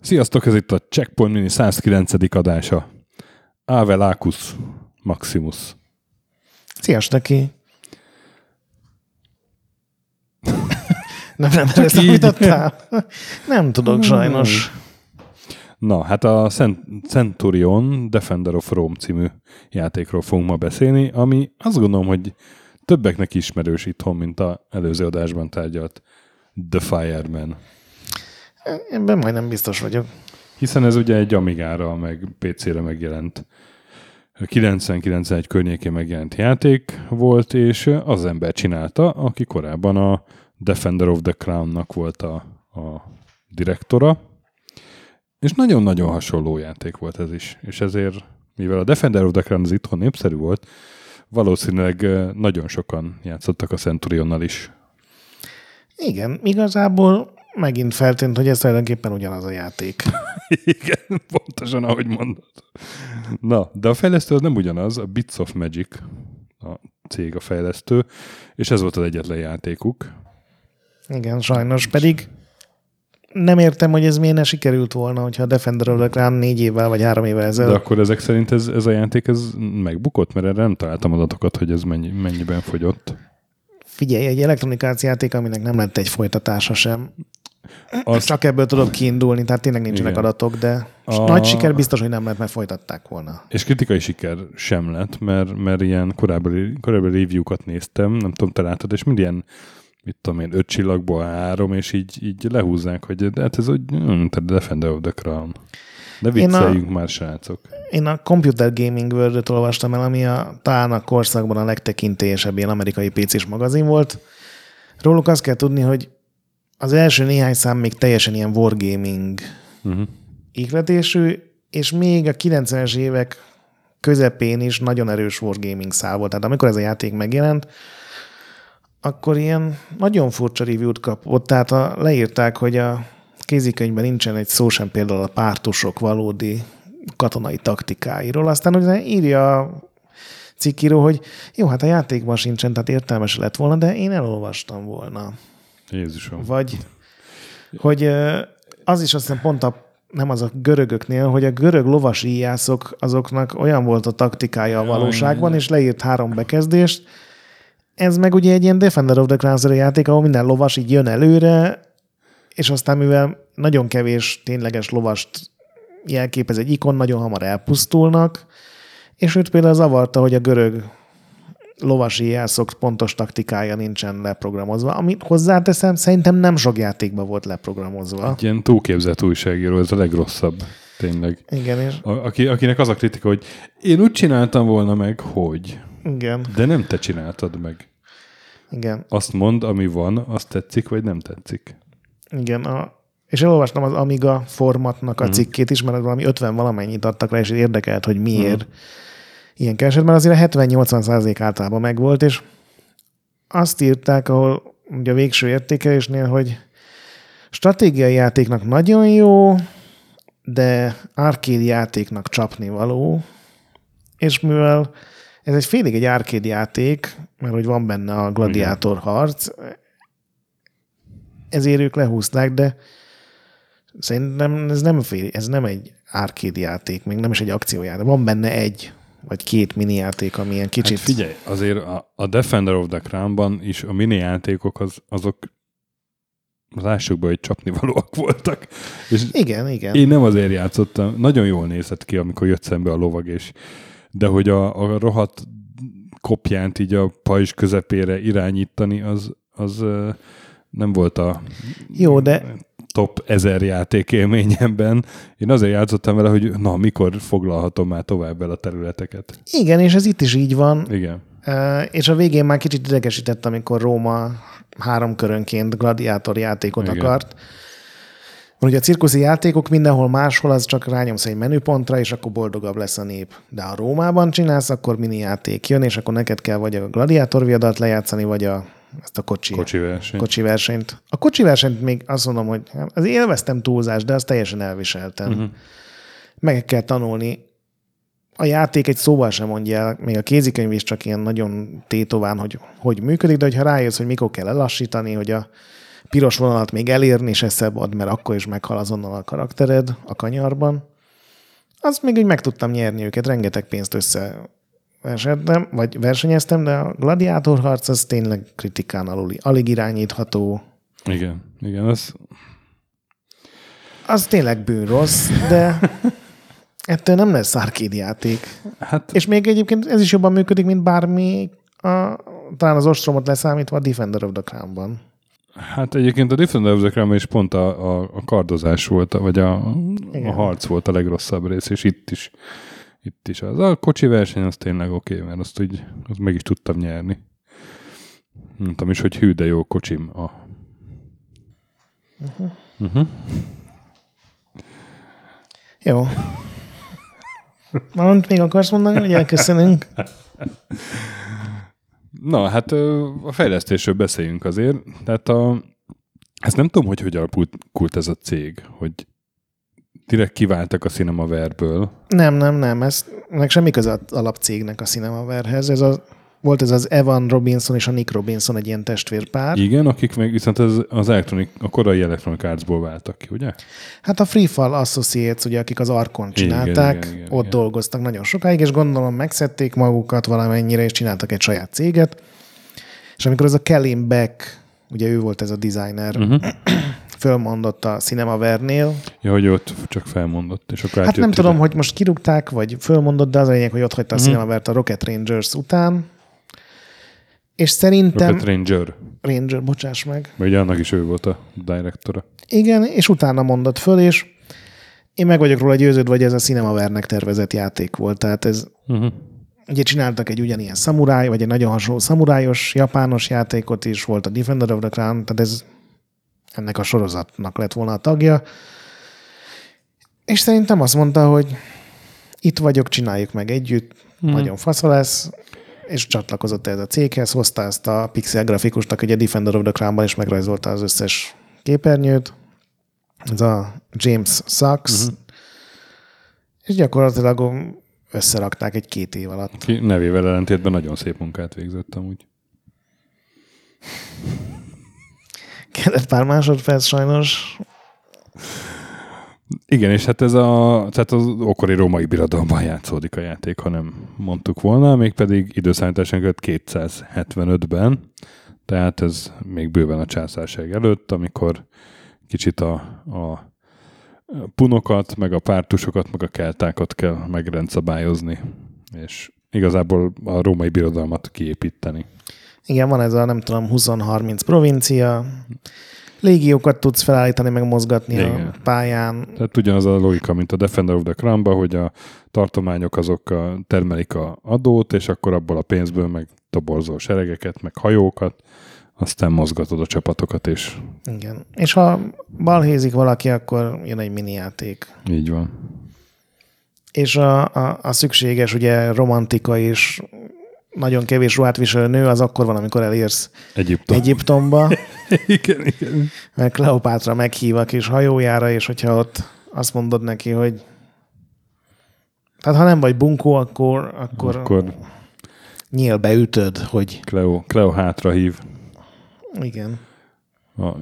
Sziasztok, ez itt a Checkpoint Mini 109. adása. Ave Lacus Maximus. Sziasztok neki! nem, nem, ezt számítottál? Nem tudok sajnos. Na, hát a Cent- Centurion Defender of Rome című játékról fogunk ma beszélni, ami azt gondolom, hogy többeknek ismerős itthon, mint a előző adásban tárgyalt The Fireman. Ebben majdnem biztos vagyok. Hiszen ez ugye egy Amigára, meg PC-re megjelent 90-91 környékén megjelent játék volt, és az ember csinálta, aki korábban a Defender of the Crown-nak volt a, a direktora, és nagyon-nagyon hasonló játék volt ez is, és ezért, mivel a Defender of the Crown az itthon népszerű volt, valószínűleg nagyon sokan játszottak a Centurionnal is. Igen, igazából megint feltűnt, hogy ez tulajdonképpen ugyanaz a játék. Igen, pontosan ahogy mondod. Na, de a fejlesztő az nem ugyanaz, a Bits of Magic a cég a fejlesztő, és ez volt az egyetlen játékuk. Igen, sajnos. Pedig nem értem, hogy ez miért ne sikerült volna, hogyha a Defender Crown négy évvel vagy három évvel De ezelőtt. akkor ezek szerint ez, ez a játék ez megbukott, mert erre nem találtam adatokat, hogy ez mennyi, mennyiben fogyott. Figyelj, egy elektronikált játék, aminek nem lett egy folytatása sem. Azt, Csak ebből tudok kiindulni, tehát tényleg nincsenek Igen. adatok, de A- nagy siker biztos, hogy nem lett, mert folytatták volna. és kritikai siker sem lett, mert, mert ilyen korábbi, korábbi review-kat néztem, nem tudom, te láttad, és mind ilyen mit tudom én, öt csillagból három, és így, így lehúzzák, hogy de hát ez úgy, hm, te Defender of the Crown. De Én a- vicceljünk már, srácok. Én a Computer Gaming world olvastam el, ami a, talán a korszakban a legtekintélyesebb ilyen amerikai PC-s magazin volt. Róluk azt kell tudni, hogy az első néhány szám még teljesen ilyen wargaming Uh-huh. ihletésű, és még a 90-es évek közepén is nagyon erős wargaming szál volt. Tehát amikor ez a játék megjelent, akkor ilyen nagyon furcsa review-t kapott. Tehát a, leírták, hogy a kézikönyvben nincsen egy szó sem például a pártusok valódi katonai taktikáiról. Aztán ugye írja a cikkíró, hogy jó, hát a játékban sincsen, tehát értelmes lett volna, de én elolvastam volna. Jézusom. Vagy hogy az is azt hiszem pont a nem az a görögöknél, hogy a görög lovas íjászok, azoknak olyan volt a taktikája a valóságban, és leírt három bekezdést. Ez meg ugye egy ilyen Defender of the Crown játék, ahol minden lovas így jön előre, és aztán mivel nagyon kevés tényleges lovast jelképez egy ikon, nagyon hamar elpusztulnak, és őt például zavarta, hogy a görög lovasi jászok pontos taktikája nincsen leprogramozva, amit hozzáteszem, szerintem nem sok játékban volt leprogramozva. Egy ilyen túlképzett újságíró, ez a legrosszabb, tényleg. Igen, és A, aki, akinek az a kritika, hogy én úgy csináltam volna meg, hogy. Igen, De nem te csináltad meg. igen, Azt mond, ami van, azt tetszik, vagy nem tetszik. igen. A, és elolvastam az Amiga formatnak a cikkét is, mert valami 50 valamennyit adtak rá, és érdekelt, hogy miért Mhm. ilyen keresett, mert azért a 70-80 százalék általában megvolt, és azt írták, ahol ugye a végső értékelésnél, hogy stratégiai játéknak nagyon jó, de arcade játéknak csapni való, és mivel ez egy félig egy arcade játék, mert hogy van benne a gladiátor harc, ezért ők lehúzták, de szerintem ez nem, fél, ez nem egy arcade játék, még nem is egy akciójáték. Van benne egy vagy két mini játék, ami ilyen kicsit... Hát figyelj, azért a, a Defender of the Crown-ban is a mini játékok az, azok lássuk be, hogy csapnivalóak voltak. És Igen, igen. én nem azért játszottam, nagyon jól nézett ki, amikor jött szembe a lovag, és de hogy a, a rohadt kopjánt így a pajzs közepére irányítani, az, az nem volt a Jó, de top 1000 játék élményemben. Én azért játszottam vele, hogy na, mikor foglalhatom már tovább el a területeket. igen, és ez itt is így van. Igen. Uh, és a végén már kicsit idegesített, amikor Róma három körönként gladiátor játékot. Igen. akart. Mert ugye a cirkuszi játékok mindenhol máshol, az csak rányomsz egy menüpontra, és akkor boldogabb lesz a nép. De ha Rómában csinálsz, akkor mini játék jön, és akkor neked kell vagy a gladiátor viadat lejátszani, vagy a, ezt a kocsi, Kocsi verseny. kocsi versenyt. A kocsi versenyt még azt mondom, hogy az élveztem túlzás, de azt teljesen elviseltem. Uh-huh. Meg kell tanulni a játék egy szóval sem mondja el, még a kézikönyv is csak ilyen nagyon tétován, hogy hogy működik, de hogyha rájössz, hogy mikor kell elassítani, hogy a piros vonalat még elérni se szebb mert akkor is meghal azonnal a karaktered a kanyarban. Azt még úgy meg tudtam nyerni őket, rengeteg pénzt össze versenyeztem, vagy versenyeztem, de a gladiátor harc az tényleg kritikán aluli. Alig irányítható. Igen, igen, az... Az tényleg bűnrossz, de ettől nem lesz arcade játék. Hát... És még egyébként ez is jobban működik, mint bármi, a, talán az ostromot leszámítva a Defender of the Crown-ban. Hát egyébként a the Crown is pont a, a, a kardozás volt, vagy a, a harc volt a legrosszabb rész, és itt is itt is az. A kocsi verseny az tényleg oké, okay, mert azt úgy azt meg is tudtam nyerni. Mondtam is, hogy hű, de jó kocsim a... Uh-huh. Uh-huh. Jó. Valamit még akarsz mondani, hogy elköszönünk? Na, hát a fejlesztésről beszéljünk azért. Tehát a, ezt nem tudom, hogy hogy alakult ez a cég, hogy direkt kiváltak a Cinemaverből. Nem, nem, nem. Ez, meg semmi köze alapcégnek a Cinemaverhez. Ez a, volt ez az Evan Robinson és a Nick Robinson egy ilyen testvérpár. Igen, akik meg viszont az, az elektronik, a korai Electronic Arts-ból váltak ki, ugye? Hát a Freefall Associates, ugye, akik az Arkon csinálták, igen, igen, igen, ott igen. dolgoztak nagyon sokáig, és gondolom megszedték magukat valamennyire, és csináltak egy saját céget. És amikor ez a Kelly Beck, ugye ő volt ez a designer, uh-huh fölmondott a Cinemavernél. Ja, hogy ott csak felmondott, és akkor Hát nem ide. tudom, hogy most kirúgták, vagy fölmondott, de az a lényeg, hogy ott hagyta a mm. Cinemavert a Rocket Rangers után. És szerintem... Rocket Ranger. Ranger, bocsáss meg. Vagy annak is ő volt a direktora. Igen, és utána mondott föl, és én meg vagyok róla győződve, hogy ez a Cinemavernek tervezett játék volt. Tehát ez... Uh-huh. Ugye csináltak egy ugyanilyen szamuráj, vagy egy nagyon hasonló szamurájos, japános játékot is, volt a Defender of the Crown, tehát ez ennek a sorozatnak lett volna a tagja. És szerintem azt mondta, hogy itt vagyok, csináljuk meg együtt, mm. nagyon fasza lesz, és csatlakozott ez a céghez, hozta ezt a pixel grafikusnak, ugye Defender of the Crown-ban is megrajzolta az összes képernyőt, ez a James Sachs, uh-huh. és gyakorlatilag összerakták egy két év alatt. Ki nevével ellentétben nagyon szép munkát végzett amúgy. Kellett pár másodperc sajnos. Igen, és hát ez a, tehát az okori római birodalomban játszódik a játék, ha nem mondtuk volna, mégpedig időszámításon 275-ben, tehát ez még bőven a császárság előtt, amikor kicsit a, a punokat, meg a pártusokat, meg a keltákat kell megrendszabályozni, és igazából a római birodalmat kiépíteni. Igen, van ez a nem tudom 20-30 provincia, légiókat tudsz felállítani, meg mozgatni Igen. a pályán. Tehát ugyanaz a logika, mint a Defender of the crown hogy a tartományok azok a, termelik a adót, és akkor abból a pénzből meg toborzol seregeket, meg hajókat, aztán mozgatod a csapatokat, és... Igen. És ha balhézik valaki, akkor jön egy mini játék. Így van. És a, a, a szükséges ugye romantika és nagyon kevés ruhát viselő nő, az akkor van, amikor elérsz Egyiptom. Egyiptomba. igen, igen. Mert Kleopátra meghív a kis hajójára, és hogyha ott azt mondod neki, hogy tehát ha nem vagy bunkó, akkor, akkor, akkor nyíl beütöd, hogy... Cleo, Cleo hátra hív. Igen a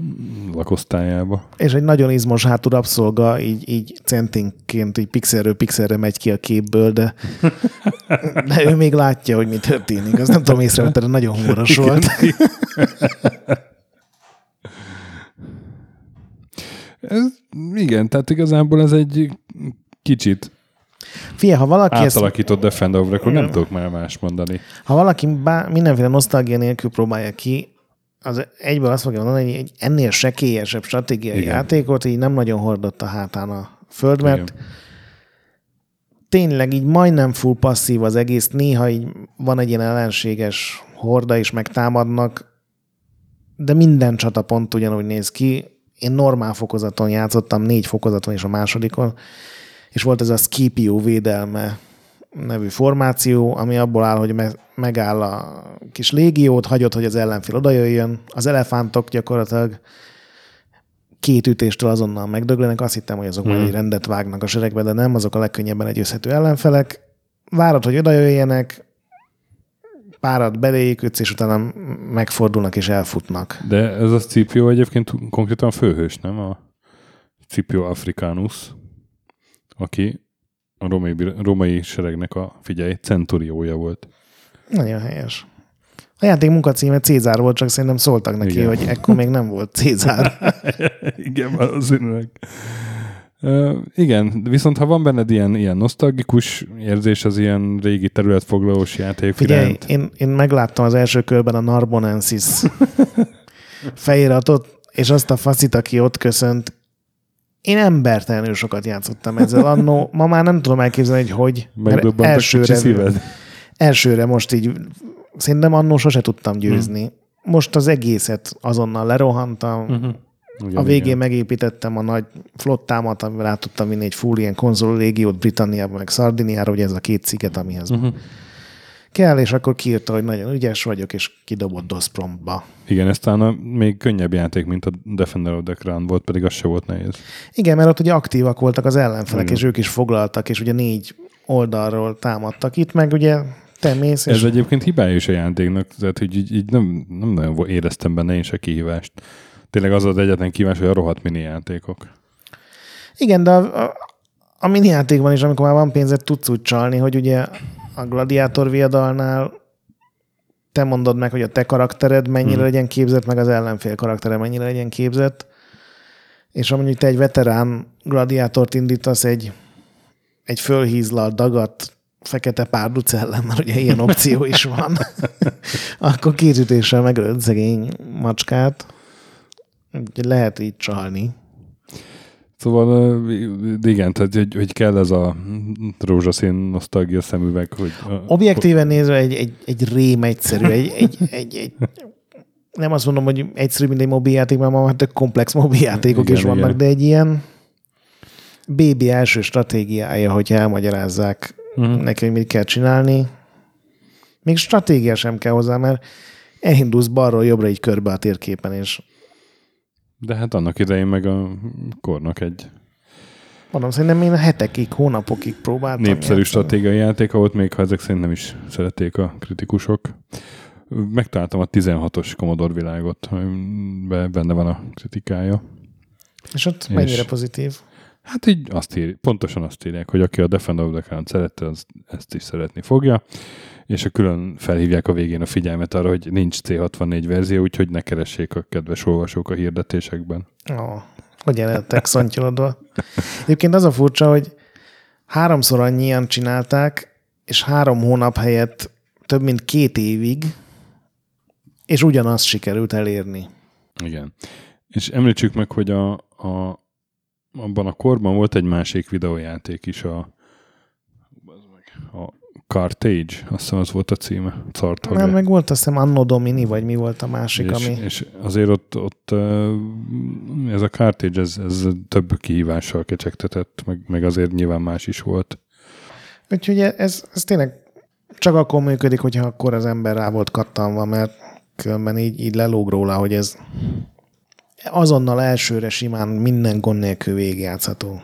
lakosztályába. És egy nagyon izmos hátú rabszolga így, így centinként, így pixelről pixelre megy ki a képből, de, de ő még látja, hogy mi történik. Az nem tudom észrevenni, de nagyon humoros volt. ez, igen, tehát igazából ez egy kicsit Fie, ha valaki átalakított ezt... Defender of Record, nem tudok már más mondani. Ha valaki bá, mindenféle nosztalgia nélkül próbálja ki, az egyből azt fogja mondani, hogy egy ennél sekélyesebb stratégiai Igen. játékot így nem nagyon hordott a hátán a föld, mert Igen. tényleg így majdnem full passzív az egész, néha így van egy ilyen ellenséges horda is megtámadnak, de minden csatapont ugyanúgy néz ki. Én normál fokozaton játszottam, négy fokozaton és a másodikon, és volt ez a Scipio védelme nevű formáció, ami abból áll, hogy megáll a kis légiót, hagyod, hogy az ellenfél odajöjjön. Az elefántok gyakorlatilag két ütéstől azonnal megdöglenek. Azt hittem, hogy azok hmm. majd egy rendet vágnak a seregbe, de nem, azok a legkönnyebben egyőzhető ellenfelek. várod, hogy oda jöjjenek, párat beléjük ütsz, és utána megfordulnak és elfutnak. De ez a Scipio egyébként konkrétan főhős, nem? A Scipio Africanus, aki a romai, romai seregnek a, figyelj, centuriója volt. Nagyon helyes. A játék munkacíme Cézár volt, csak szerintem szóltak neki, Igen. hogy ekkor még nem volt Cézár. Igen, valószínűleg. Uh, igen, viszont ha van benned ilyen, ilyen nosztalgikus érzés az ilyen régi területfoglalós játék Figyelj, én, én megláttam az első körben a Narbonensis feliratot, és azt a faszit, aki ott köszönt, én embertelenül sokat játszottam ezzel. Annó, ma már nem tudom elképzelni, hogy hogy. Mert elsőre, elsőre most így, szerintem annó sose tudtam győzni. Hmm. Most az egészet azonnal lerohantam, Ugyan, a végén igen. megépítettem a nagy flottámat, amivel át tudtam vinni egy full ilyen konzol légiót Britanniába, meg Szardiniára, hogy ez a két sziget, amihez uh-huh. Kell, és akkor kiírta, hogy nagyon ügyes vagyok, és kidobott DOS-promptba. Igen, ez talán még könnyebb játék, mint a Defender of the Crown volt, pedig az se volt nehéz. Igen, mert ott ugye aktívak voltak az ellenfelek, igen. és ők is foglaltak, és ugye négy oldalról támadtak. Itt meg ugye te mész, Ez és... egyébként hibája is a játéknak, tehát hogy így, így nem, nem nagyon éreztem benne én se kihívást tényleg az az egyetlen kívás, hogy a rohadt mini játékok. Igen, de a, a, a mini játékban is, amikor már van pénzed, tudsz úgy csalni, hogy ugye a gladiátor viadalnál te mondod meg, hogy a te karaktered mennyire hmm. legyen képzett, meg az ellenfél karaktere mennyire legyen képzett, és amúgy te egy veterán gladiátort indítasz egy, egy fölhízlal dagat fekete párduc ellen, mert ugye ilyen opció is van, akkor kézütéssel megölöd szegény macskát. Lehet így csalni. Szóval igen, tehát hogy, hogy kell ez a rózsaszín nosztalgia szemüveg, hogy... Objektíven nézve egy, egy, egy rém egyszerű, egy, egy, egy, egy nem azt mondom, hogy egyszerű, mint egy mobiljáték, mert ma már tök komplex mobiljátékok igen, is vannak, igen. de egy ilyen BB első stratégiája, hogyha elmagyarázzák uh-huh. neki, hogy mit kell csinálni. Még stratégia sem kell hozzá, mert elindulsz balról jobbra így körbe a térképen, és de hát annak idején meg a kornak egy Mondom, szerintem én hetekig, hónapokig próbáltam. Népszerű játszani. stratégiai játék, ahol még ha ezek szerint nem is szerették a kritikusok. Megtaláltam a 16-os Commodore világot, benne van a kritikája. És ott és mennyire pozitív? Hát így azt ír, pontosan azt írják, hogy aki a Defender of the Crown szerette, az ezt is szeretni fogja és a külön felhívják a végén a figyelmet arra, hogy nincs C64 verzió, úgyhogy ne keressék a kedves olvasók a hirdetésekben. Ó, hogy jelentek szantyolodva. Egyébként az a furcsa, hogy háromszor annyian csinálták, és három hónap helyett több mint két évig, és ugyanazt sikerült elérni. Igen. És említsük meg, hogy a, a, abban a korban volt egy másik videójáték is, a, a Cartage, azt hiszem az volt a címe. Cartage. Nem, meg volt azt hiszem Anno Domini, vagy mi volt a másik, és, ami... És azért ott, ott ez a Cartage, ez, ez több kihívással kecsegtetett, meg, meg azért nyilván más is volt. Úgyhogy ez, ez tényleg csak akkor működik, hogyha akkor az ember rá volt kattanva, mert különben így, így lelóg róla, hogy ez azonnal elsőre simán minden gond nélkül végigjátszható.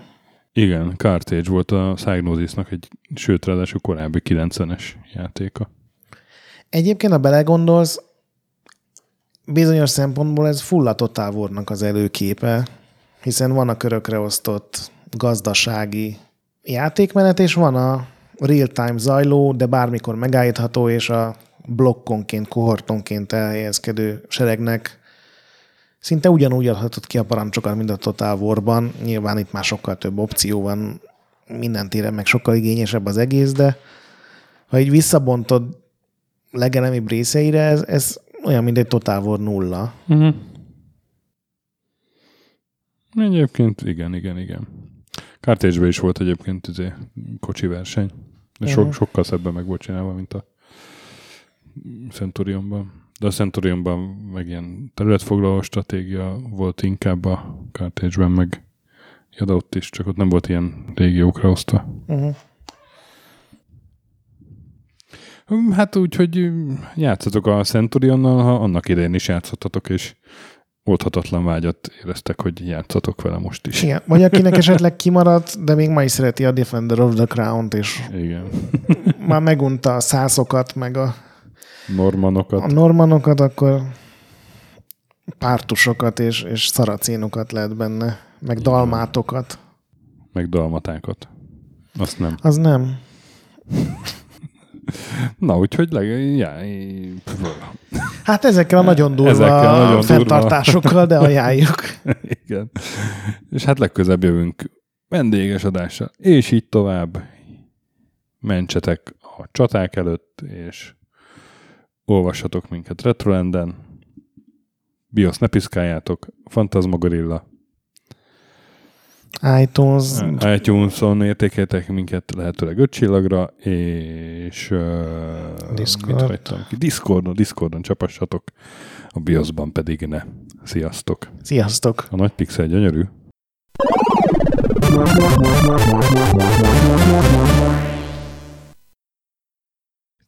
Igen, Cartage volt a Psygnosisnak egy, sőt, ráadásul korábbi 90-es játéka. Egyébként, ha belegondolsz, bizonyos szempontból ez full a Total War-nak az előképe, hiszen van a körökre osztott gazdasági játékmenet, és van a real-time zajló, de bármikor megállítható, és a blokkonként, kohortonként elhelyezkedő seregnek szinte ugyanúgy adhatott ki a parancsokat, mint a Total War-ban. Nyilván itt már sokkal több opció van, minden téren meg sokkal igényesebb az egész, de ha így visszabontod legelemibb részeire, ez, ez olyan, mint egy Total War nulla. Uh-huh. Egyébként igen, igen, igen. cartage is volt egyébként izé, kocsi verseny. De so, uh-huh. sokkal szebben meg volt csinálva, mint a Centurionban. De a Centurionban meg ilyen területfoglaló stratégia volt inkább a Carthage-ben, meg ja, de ott is, csak ott nem volt ilyen régiókra osztva. Uh-huh. Hát úgy, hogy játszatok a Centurionnal, ha annak idején is játszottatok, és oldhatatlan vágyat éreztek, hogy játszatok vele most is. Igen. Vagy akinek esetleg kimaradt, de még ma is szereti a Defender of the Crown-t, és Igen. már megunta a szászokat, meg a, Normanokat. a normanokat, akkor pártusokat és, és szaracénokat lehet benne, meg dalmátokat. meg dalmatákat. Azt nem. Az nem. Na, úgyhogy leg... Já, Hát ezekkel a nagyon durva Ezekkel a nagyon durva. fenntartásokkal, de ajánljuk. igen. És hát legközebb jövünk vendéges adással, és így tovább. Mentsetek a csaták előtt, és olvassatok minket Retrolanden. BIOS ne piszkáljátok, Fantasmagorilla. iTunes, iTunes-on értékeltek minket lehetőleg 5 csillagra, és uh, Discord. mit hagytam ki? Discordon, Discordon csapassatok, a BIOS-ban pedig ne. Sziasztok! sziasztok! A nagy pixel gyönyörű.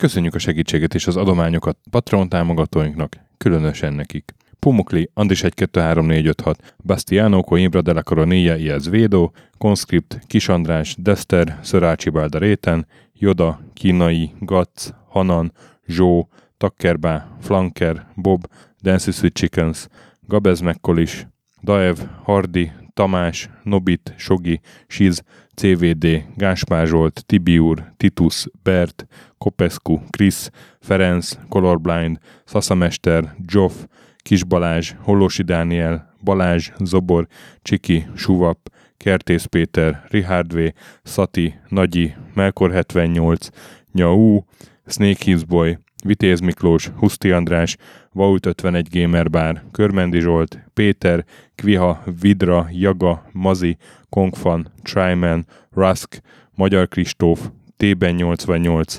Köszönjük a segítséget és az adományokat Patreon támogatóinknak, különösen nekik. Pumukli, Andris 1 2 3 4 5 6, Bastiano, Coimbra de la Coronilla y Védó, Conscript, Kis András, Dester, Szörácsi Bálda Réten, Joda, Kínai, Gatz, Hanan, Zsó, Takkerbá, Flanker, Bob, Dancy Sweet Chickens, Gabez Mekkolis, Daev, Hardi, Tamás, Nobit, Sogi, Siz, CVD, Gáspár Zsolt, Tibiur, Titus, Bert, Kopescu, Krisz, Ferenc, Colorblind, Szaszamester, Joff, Kis Balázs, Hollósi Dániel, Balázs, Zobor, Csiki, Suvap, Kertész Péter, Richard V, Szati, Nagyi, Melkor 78, Nyau, Snake Hills Boy, Vitéz Miklós, Huszti András, Vaut 51 Gamer Bar, Körmendi Zsolt, Péter, Kviha, Vidra, Jaga, Mazi, Kongfan, Tryman, Rusk, Magyar Kristóf, T-ben 88,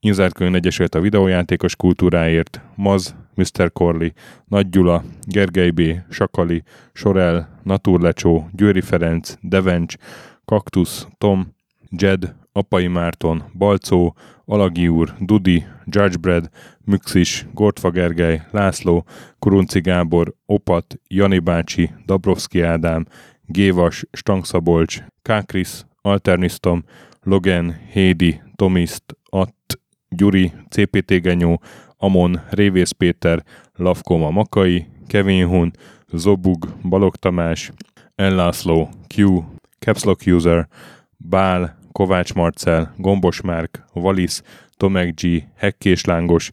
Inzárkönyv Egyesület a videójátékos kultúráért, Maz, Mr. Corley, Nagy Gyula, Gergely B., Sakali, Sorel, Naturlecsó, Győri Ferenc, Devencs, Kaktusz, Tom, Jed, Apai Márton, Balcó, Alagi úr, Dudi, Judgebred, Müxis, Gortfa Gergely, László, Kurunci Gábor, Opat, Jani bácsi, Dabrowski Ádám, Gévas, Stangszabolcs, Kákris, Alternisztom, Logan, Hédi, Tomiszt, Att, Gyuri, CPT Genyó, Amon, Révész Péter, Lavkoma Makai, Kevin Hun, Zobug, Balog Tamás, Ellászló, Q, Capslock User, Bál, Kovács Marcel, Gombos Márk, Valisz, Tomek G, Hekkés Lángos,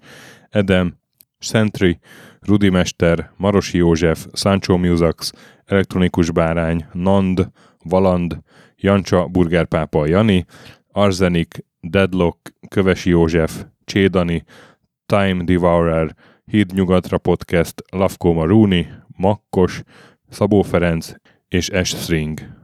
Edem, Sentry, Rudimester, Marosi József, Sancho Musax, Elektronikus Bárány, Nand, Valand, Jancsa, Burgerpápa Jani, Arzenik, Deadlock, Kövesi József, Csédani, Time Devourer, Híd Nyugatra Podcast, Lavkó Maruni, Makkos, Szabó Ferenc és S. String.